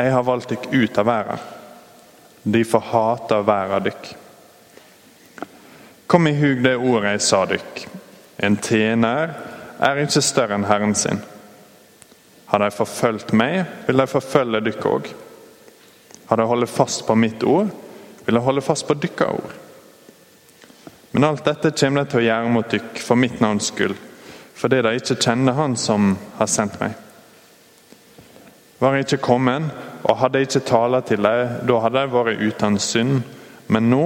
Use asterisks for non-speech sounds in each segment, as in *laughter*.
Jeg har valgt dykk ut av verden. Derfor hater verden dykk. Kom i hug det ordet jeg sa dykk. En tjener er ikke større enn Herren sin. Har de forfulgt meg, vil de forfølge dykk òg. Har de holdt fast på mitt ord, vil de holde fast på dykka ord. Men alt dette kommer de til å gjøre mot dykk for mitt navns skyld, fordi de ikke kjenner Han som har sendt meg. Var jeg ikke kommet, og hadde jeg ikke talt til dem, da hadde de vært uten synd. Men nå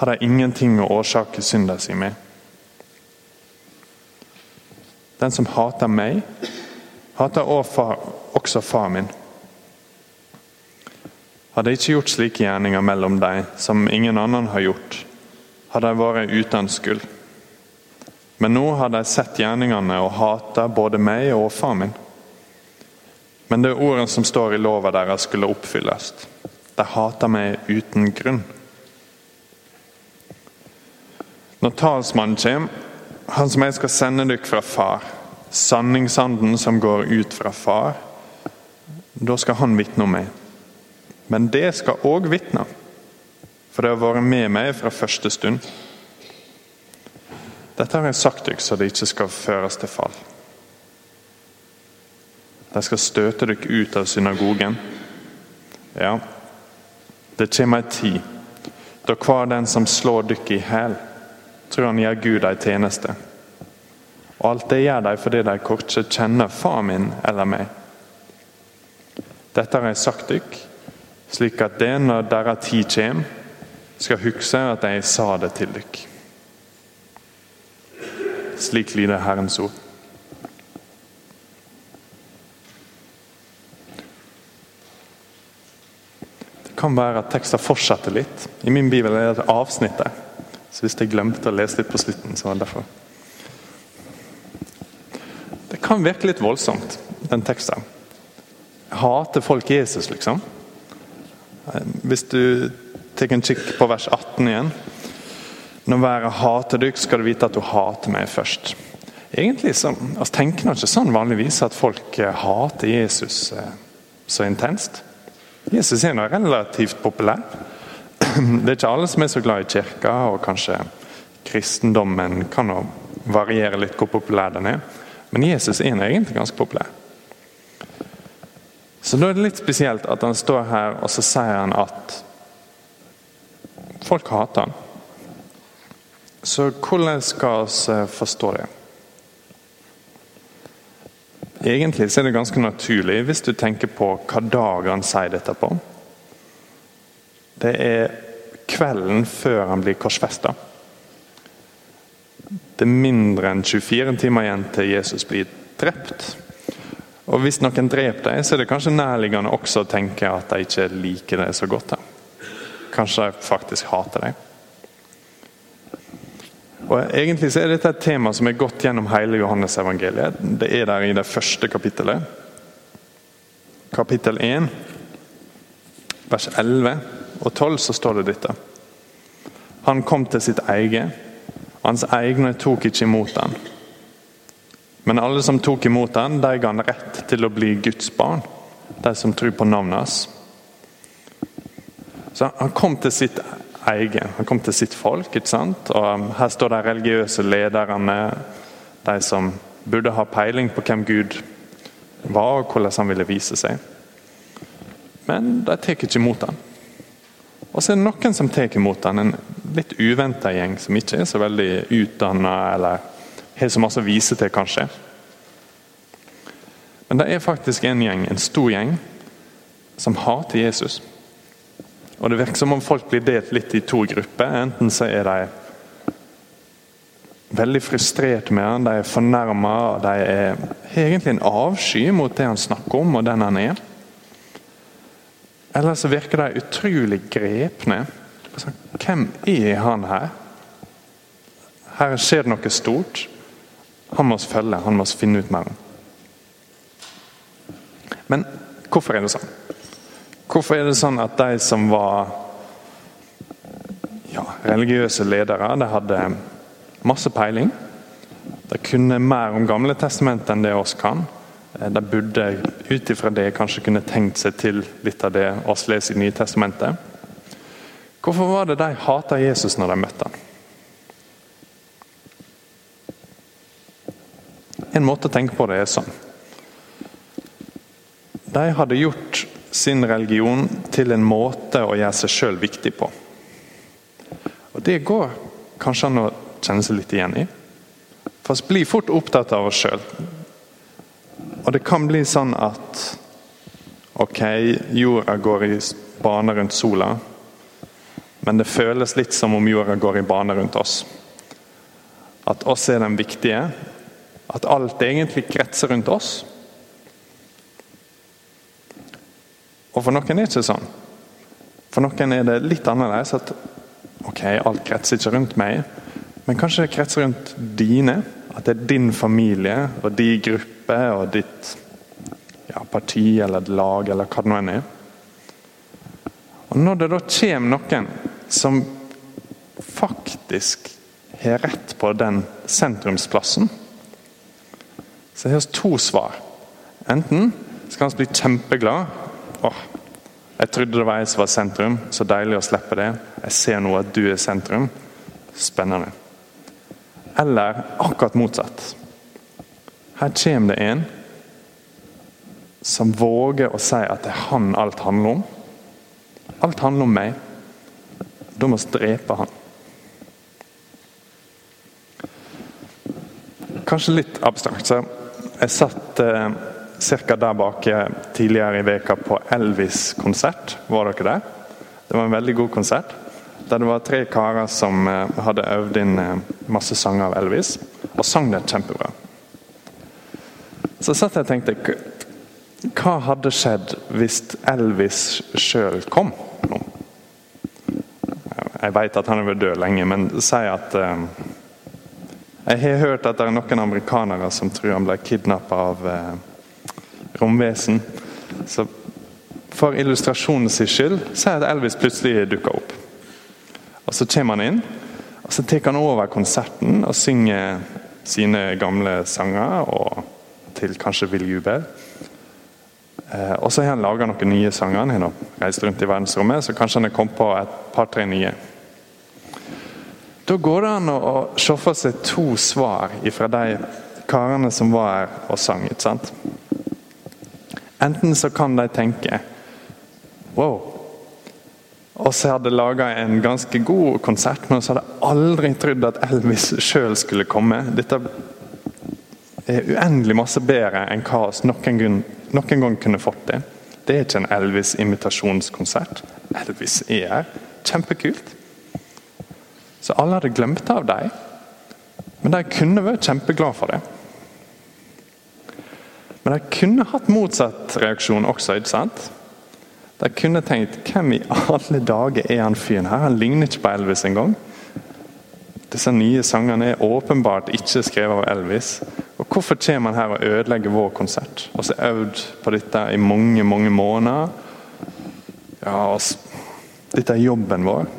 har de ingenting å årsake synda si med. Den som hater meg, hater også far min. Hadde jeg ikke gjort slike gjerninger mellom dem som ingen annen har gjort, hadde de vært uten skyld. Men nå har de sett gjerningene og hater både meg og far min. Men det ordet som står i lova deres, skulle oppfylles. De hater meg uten grunn. Når talsmannen kommer, han som jeg skal sende dere fra far, sanningsanden som går ut fra far, da skal han vitne om meg. Men det skal òg vitne, for det har vært med meg fra første stund. Dette har jeg sagt dere så det ikke skal føres til fall. De skal støte dere ut av synagogen. Ja, det kommer ei tid da hver den som slår dere i hæl, tror han gjør Gud ei tjeneste. Og alt det gjør de fordi de ikke kjenner far min eller meg. Dette har jeg sagt dere, slik at det når deres tid kommer, skal huske at jeg sa det til dere. Slik lyder Herrens ord. Kan være at teksten fortsetter litt. I min bibel er det et avsnitt. Så hvis jeg glemte å lese litt på slutten, så var det derfor. Det kan virke litt voldsomt, den teksten. Hater folk Jesus, liksom? Hvis du tar en kikk på vers 18 igjen. Når været hater dykk, skal du vite at du hater meg først. Egentlig så, altså, tenker man ikke sånn vanligvis at folk hater Jesus så intenst. Jesus er nå relativt populær. *clears throat* Det er ikke alle som er så glad i kirka, og kanskje kristendommen kan jo variere litt hvor populær den er. Men Jesus er egentlig ganske populær. Så da er det litt spesielt at han står her og så sier han at folk hater han. Så hvordan skal vi forstå det? Egentlig er det ganske naturlig hvis du tenker på hva dag han sier dette på. Det er kvelden før han blir korsfesta. Det er mindre enn 24 timer igjen til Jesus blir drept. Og Hvis noen dreper deg, så er det kanskje nærliggende også å tenke at de ikke liker deg så godt. Kanskje de faktisk hater deg. Og Egentlig så er dette et tema som er gått gjennom hele Johannes-evangeliet. Det er der i det første kapittelet. Kapittel 1, vers 11 og 12, så står det dette. Han kom til sitt eget. Hans egne tok ikke imot ham. Men alle som tok imot han, de ga han rett til å bli Guds barn. De som tror på navnet hans. Så Han kom til sitt eget, han kom til sitt folk. ikke sant? Og um, Her står de religiøse lederne, de som burde ha peiling på hvem Gud var, og hvordan han ville vise seg. Men de tar ikke imot han. Og så er det noen som tar imot han, en litt uventa gjeng som ikke er så veldig utdanna eller har så masse å vise til, kanskje. Men det er faktisk en gjeng, en stor gjeng, som hater Jesus. Og Det virker som om folk blir delt litt i to grupper. Enten så er de veldig frustrert med han, de er fornærma de er, egentlig en avsky mot det han snakker om og den han er. Eller så virker de utrolig grepne. Hvem er han her? Her skjer det noe stort. Han må oss følge, han må oss finne ut mer om. Men hvorfor er det sånn? Hvorfor er det sånn at de som var ja, religiøse ledere, de hadde masse peiling? De kunne mer om Gamle testamentet enn det oss kan. Eh, de burde ut ifra det kanskje kunne tenkt seg til litt av det oss leser i Nye Testamentet. Hvorfor var det de hata Jesus når de møtte ham? En måte å tenke på det er sånn. De hadde gjort sin religion til en måte å gjøre seg sjøl viktig på. Og Det går kanskje an å kjenne seg litt igjen i. For vi blir fort opptatt av oss sjøl. Og det kan bli sånn at ok, jorda går i bane rundt sola, men det føles litt som om jorda går i bane rundt oss. At oss er den viktige. At alt egentlig kretser rundt oss. Og for noen er det ikke sånn. For noen er det litt annerledes. At ok, alt kretser ikke rundt meg, men kanskje det kretser rundt dine. At det er din familie og de gruppe og ditt ja, parti eller lag eller hva det nå enn er. Og Når det da kommer noen som faktisk har rett på den sentrumsplassen, så har vi to svar. Enten skal vi bli kjempeglad. Åh, jeg trodde det var jeg som var sentrum. Så deilig å slippe det. Jeg ser nå at du er sentrum. Spennende. Eller akkurat motsatt. Her kommer det en som våger å si at det er han alt handler om. Alt handler om meg. Da må vi drepe han. Kanskje litt abstrakt. så Jeg satt eh, ca. der bake tidligere i veka på Elvis-konsert. Var dere der? Det var en veldig god konsert. Der det var tre karer som eh, hadde øvd inn eh, masse sanger av Elvis, og sang det kjempebra. Så satt jeg og tenkte Hva hadde skjedd hvis Elvis sjøl kom nå? Jeg vet at han har vært død lenge, men si at eh, Jeg har hørt at det er noen amerikanere som tror han ble kidnappa av eh, romvesen. Så for illustrasjonens skyld si at Elvis plutselig dukker opp. Og Så kommer han inn, og så tar han over konserten og synger sine gamle sanger og til kanskje Vill jubel. Eh, og så har han laga noen nye sanger. Han har reist rundt i verdensrommet, så kanskje han har kommet på et par-tre nye. Da går det an å se for seg to svar fra de karene som var her og sang. ikke sant? Enten så kan de tenke Wow. Og så hadde laga en ganske god konsert, men så hadde jeg aldri trodd at Elvis sjøl skulle komme. Dette er uendelig masse bedre enn hva vi noen, gang, noen gang kunne fått det. Det er ikke en Elvis-imitasjonskonsert. Elvis er her. Kjempekult. Så alle hadde glemt av dem. Men de kunne vært kjempeglade for det. Men de kunne hatt motsatt reaksjon også. ikke sant? De kunne tenkt hvem i alle dager er han fyren her? Han ligner ikke på Elvis engang. Disse nye sangene er åpenbart ikke skrevet av Elvis. Og Hvorfor kommer han her og ødelegger vår konsert? Vi har øvd på dette i mange mange måneder. Ja, Dette er jobben vår.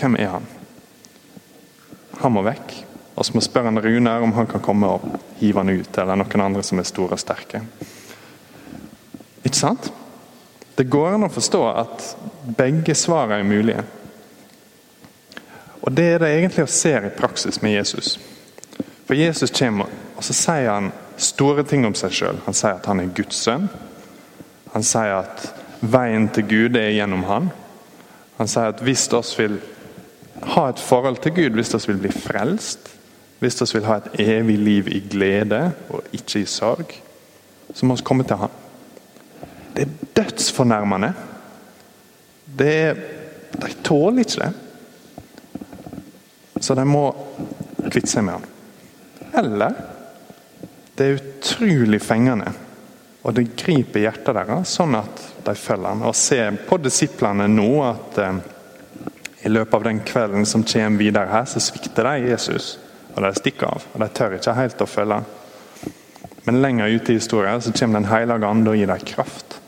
Hvem er han? Han må vekk. Og så må spørre Rune om han kan komme og hive han ut, eller noen andre som er store og sterke. Ikke sant? Det går an å forstå at begge svarene er mulige. Og Det er det egentlig å se i praksis med Jesus. For Jesus kommer, og så sier han store ting om seg sjøl. Han sier at han er Guds sønn. Han sier at veien til Gud er gjennom han. Han sier at hvis oss vil ha et forhold til Gud hvis vi vil bli frelst, hvis vi vil ha et evig liv i glede og ikke i sorg, så må vi komme til Han. Det er dødsfornærmende. Det de tåler ikke det. Så de må kvitte seg med han. Eller det er utrolig fengende, og det griper hjertet deres, sånn at de følger han. Og ser på disiplene nå at eh, i løpet av den kvelden som kommer videre her, så svikter de Jesus. Og de stikker av. og De tør ikke helt å følge. Men lenger ute i historien så kommer Den hellige ande og gir dem kraft.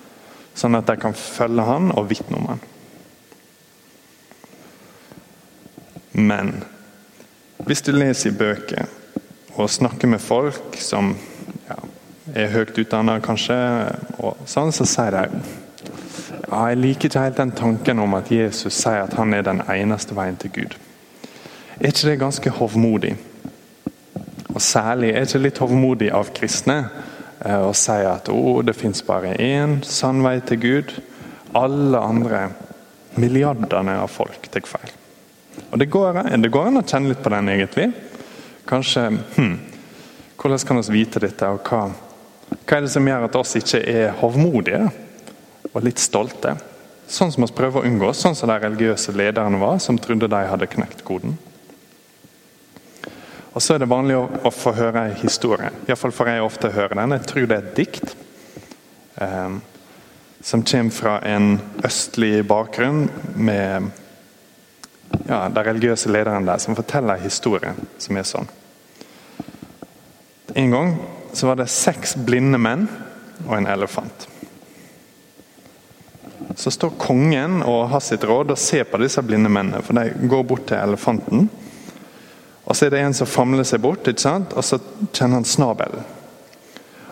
Sånn at de kan følge han og vitne om han. Men hvis du leser i bøker og snakker med folk som ja, er høyt utdanna, kanskje, og sånn, så sier de ja, jeg liker ikke helt den tanken om at Jesus sier at han er den eneste veien til Gud. Er ikke det ganske hovmodig? Og særlig er ikke litt hovmodig av kristne eh, å si at oh, det fins bare én sann vei til Gud. Alle andre, milliardene av folk, tar feil. Og det går, det går an å kjenne litt på den, egentlig. Kanskje hmm, Hvordan kan vi vite dette, og hva, hva er det som gjør at oss ikke er hovmodige og litt stolte? Sånn som vi prøver å unngå, sånn som de religiøse lederne var, som trodde de hadde knekt koden. Og Så er det vanlig å, få høre en historie. Iallfall får jeg ofte høre den. Jeg tror det er et dikt eh, som kommer fra en østlig bakgrunn med ja, den religiøse lederen der, som forteller en historie som er sånn. En gang så var det seks blinde menn og en elefant. Så står kongen og har sitt råd og ser på disse blinde mennene. For de går bort til elefanten og Så er det en som famler seg bort, ikke sant? og så kjenner han snabelen.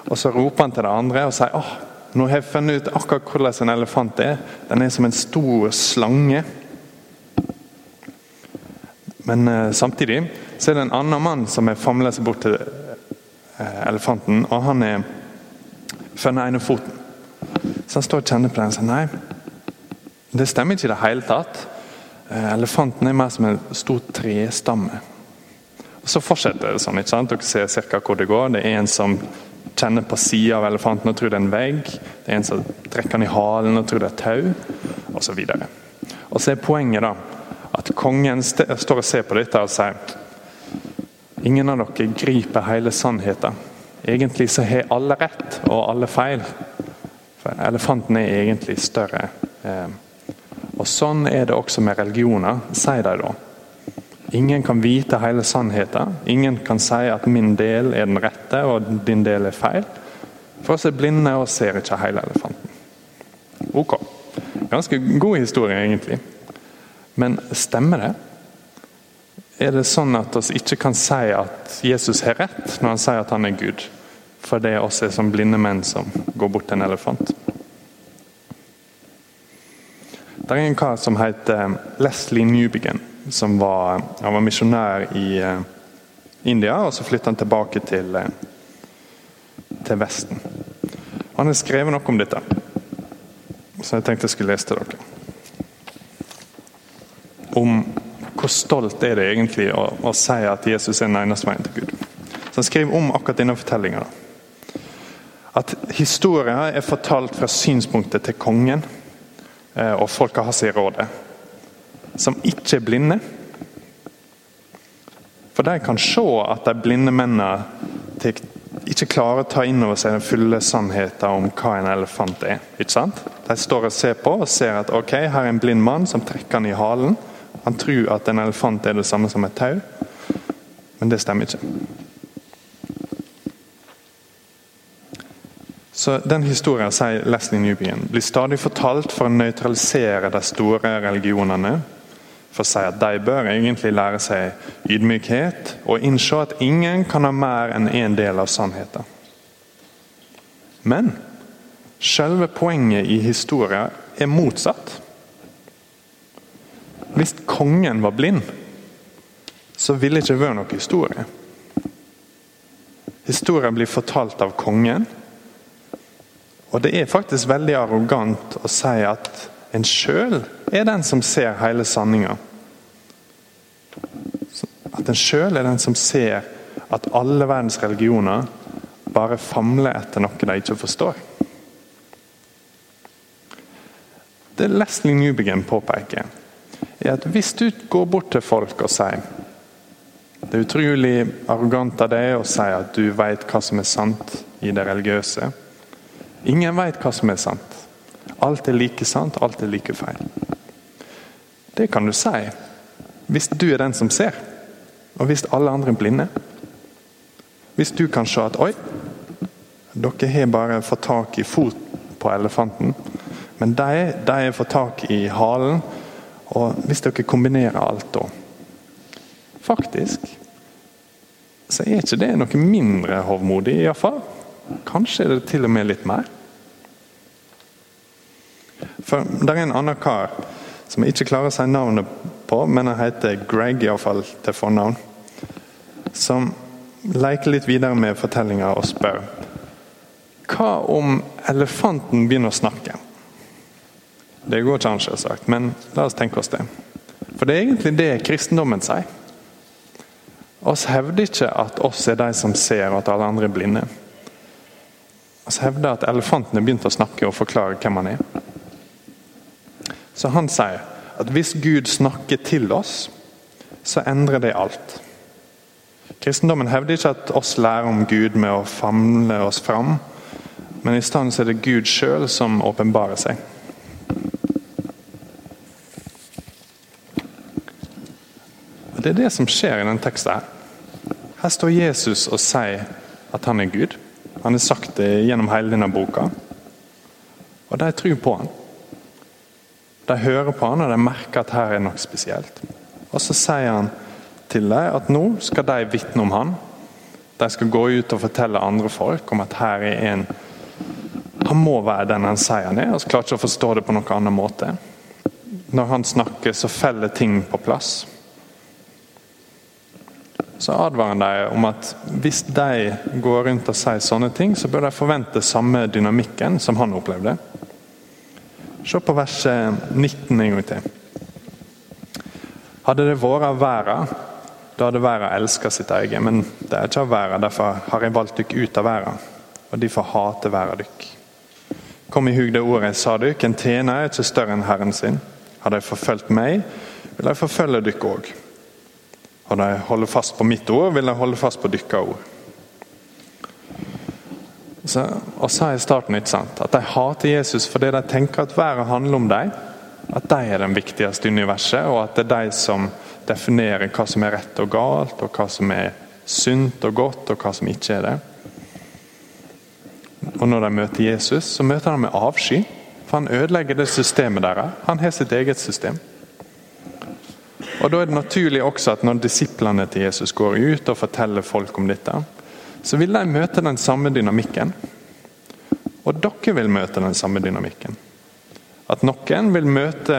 Og Så roper han til det andre og sier åh, nå har jeg funnet ut akkurat hvordan en elefant er. Den er som en stor slange. Men eh, samtidig så er det en annen mann som har famlet seg bort til eh, elefanten, og han er funnet ene foten. Så han står og kjenner på den og sier nei, det stemmer ikke i det hele tatt. Eh, elefanten er mer som en stor trestamme. Så fortsetter det sånn. ikke sant? Dere ser cirka hvor det går. Det er en som kjenner på sida av elefanten og tror det er en vegg. Det er en som trekker den i halen og tror det er tau, osv. Og, og så er poenget da at kongen står og ser på dette og sier Ingen av dere griper hele sannheten. Egentlig så har alle rett og alle feil. For elefanten er egentlig større. Eh, og Sånn er det også med religioner, sier de da. Ingen kan vite hele sannheten. Ingen kan si at min del er den rette og din del er feil. For oss er blinde og ser ikke hele elefanten. Ok. Ganske god historie, egentlig. Men stemmer det? Er det sånn at vi ikke kan si at Jesus har rett når han sier at han er Gud? For det er oss er som blinde menn som går bort til en elefant? Det er en kar som heter Leslie Newbegin som var, han var misjonær i uh, India, og så flyttet han tilbake til, uh, til Vesten. Han har skrevet noe om dette, så jeg tenkte jeg skulle lese til dere. Om hvor stolt er det egentlig å, å si at Jesus er den eneste veien til Gud. Så Han skriver om akkurat denne fortellinga. At historien er fortalt fra synspunktet til kongen eh, og folka har i rådet som ikke er blinde. For de kan se at de blinde mennene ikke klarer å ta inn over seg den fulle sannheten om hva en elefant er. ikke sant? De står og ser på og ser at ok, her er en blind mann som trekker han i halen. Han tror at en elefant er det samme som et tau, men det stemmer ikke. Så Den historien sier Leslie Newbien, blir stadig fortalt for å nøytralisere de store religionene for å si at de bør egentlig lære seg ydmykhet og innse at ingen kan ha mer enn én en del av sannheten. Men selve poenget i historien er motsatt. Hvis kongen var blind, så ville det ikke vært noen historie. Historien blir fortalt av kongen, og det er faktisk veldig arrogant å si at en sjøl er den som ser hele sanninga. At en sjøl er den som ser at alle verdens religioner bare famler etter noe de ikke forstår. Det Leslie Newbegin påpeker, er at hvis du går bort til folk og sier Det er utrolig arrogant av deg å si at du vet hva som er sant i det religiøse. Ingen vet hva som er sant. Alt er like sant, alt er like feil. Det kan du si hvis du er den som ser, og hvis alle andre er blinde. Hvis du kan se at oi, dere har bare fått tak i fot på elefanten, men de, de har fått tak i halen. Og hvis dere kombinerer alt da Faktisk så er ikke det noe mindre hovmodig, iallfall. Kanskje er det til og med litt mer. For Det er en annen kar som ikke klarer å si navnet på, men han heter Greg, iallfall til fornavn. Som leker litt videre med fortellinga og spør Hva om elefanten begynner å snakke? Det går ikke an, selvsagt, men la oss tenke oss det. For det er egentlig det kristendommen sier. Oss hevder ikke at oss er de som ser, og at alle andre er blinde. Oss hevder at elefanten har begynt å snakke og forklare hvem han er. Så han sier at hvis Gud snakker til oss, så endrer det alt. Kristendommen hevder ikke at oss lærer om Gud med å famle oss fram, men i stedet er det Gud sjøl som åpenbarer seg. Og Det er det som skjer i denne teksten. Her Her står Jesus og sier at han er Gud. Han har sagt det gjennom hele denne boka. Og de tror på han. De hører på han, og de merker at her er noe spesielt. Og så sier han til dem at nå skal de vitne om han. De skal gå ut og fortelle andre folk om at her er en Han må være den han sier han er. og så klarer ikke å forstå det på noen annen måte. Når han snakker, så feller ting på plass. Så advarer han dem om at hvis de går rundt og sier sånne ting, så bør de forvente samme dynamikken som han opplevde. Se på vers 19 en gang til. Hadde det vært av verden, da hadde verden elska sitt eget. Men det er ikke av verden, derfor har jeg valgt dere ut av verden. Og de får hate verden dere. Kom i hug det ordet jeg sa dere, en tjener er ikke større enn Herren sin. Har de forfulgt meg, vil de forfølge dere òg. Har de holdt fast på mitt ord, vil de holde fast på deres ord. Og sa i starten ikke sant, at de hater Jesus fordi de tenker at verden handler om dem. At de er den viktigste i universet, og at det er de som definerer hva som er rett og galt, og hva som er sunt og godt, og hva som ikke er det. Og Når de møter Jesus, så møter de med avsky. For han ødelegger det systemet deres. Han har sitt eget system. Og Da er det naturlig også at når disiplene til Jesus går ut og forteller folk om dette, så vil de møte den samme dynamikken. Og dere vil møte den samme dynamikken. At noen vil møte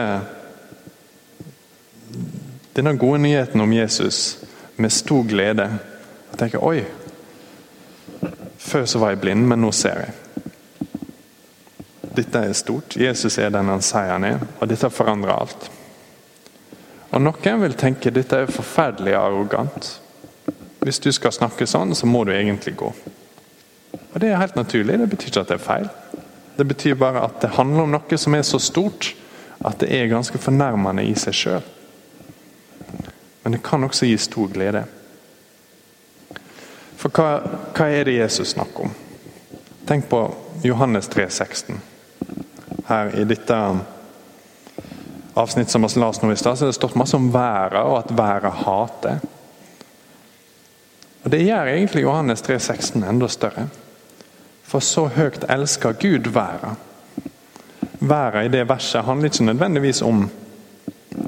denne gode nyheten om Jesus med stor glede. Og tenke oi, før så var jeg blind, men nå ser jeg. Dette er stort. Jesus er den han sier han er, og dette forandrer alt. Og Noen vil tenke dette er forferdelig arrogant. Hvis du skal snakke sånn, så må du egentlig gå. Og Det er helt naturlig. Det betyr ikke at det er feil. Det betyr bare at det handler om noe som er så stort at det er ganske fornærmende i seg sjøl. Men det kan også gi stor glede. For hva, hva er det Jesus snakker om? Tenk på Johannes 3, 16. Her i dette avsnittet som vi las nå i stad, så det stått masse om været, og at været hater. Det gjør egentlig Johannes 3, 16 enda større. For så høyt elsker Gud været. Været i det verset handler ikke nødvendigvis om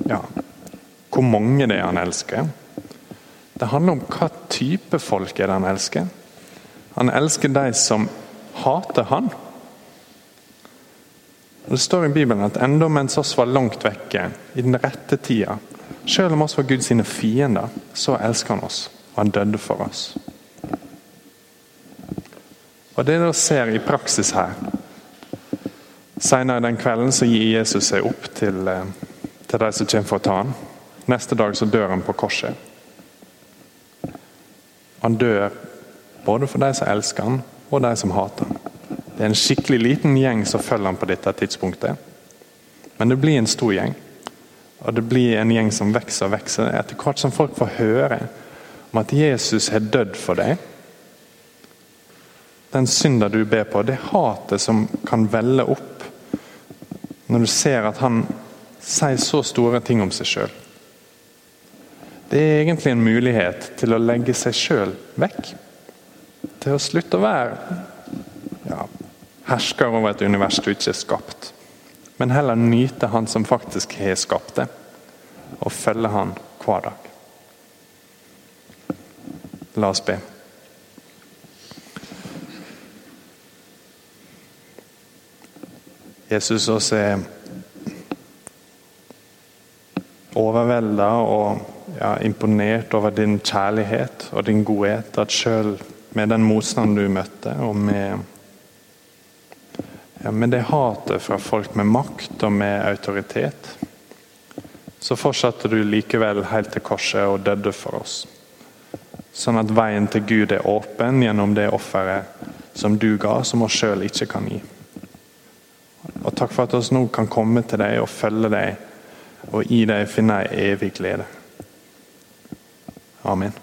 ja, hvor mange det er han elsker. Det handler om hva type folk er det han elsker. Han elsker de som hater han. Og Det står i Bibelen at enda mens oss var langt vekke, i den rette tida, selv om oss var Guds fiender, så elsker han oss, og han døde for oss. Og Det dere ser i praksis her Senere den kvelden så gir Jesus seg opp til, eh, til de som kommer for å ta ham. Neste dag så dør han på korset. Han dør både for de som elsker han, og de som hater han. Det er en skikkelig liten gjeng som følger han på dette tidspunktet. Men det blir en stor gjeng. Og det blir en gjeng som vokser og vokser etter hvert som folk får høre om at Jesus har dødd for deg. Den synda du ber på, det hatet som kan velle opp når du ser at han sier så store ting om seg sjøl. Det er egentlig en mulighet til å legge seg sjøl vekk. Til å slutte å være ja, hersker over et univers du ikke er skapt. Men heller nyte Han som faktisk har skapt det, og følge Han hver dag. La oss be. Jesus, oss er overvelda og ja, imponert over din kjærlighet og din godhet. At sjøl med den motstanden du møtte, og med, ja, med det hatet fra folk med makt og med autoritet, så fortsatte du likevel helt til korset og døde for oss. Sånn at veien til Gud er åpen gjennom det offeret som du ga, som oss sjøl ikke kan gi. Og takk for at vi nå kan komme til deg og følge deg, og i deg finne ei evig glede. Amen.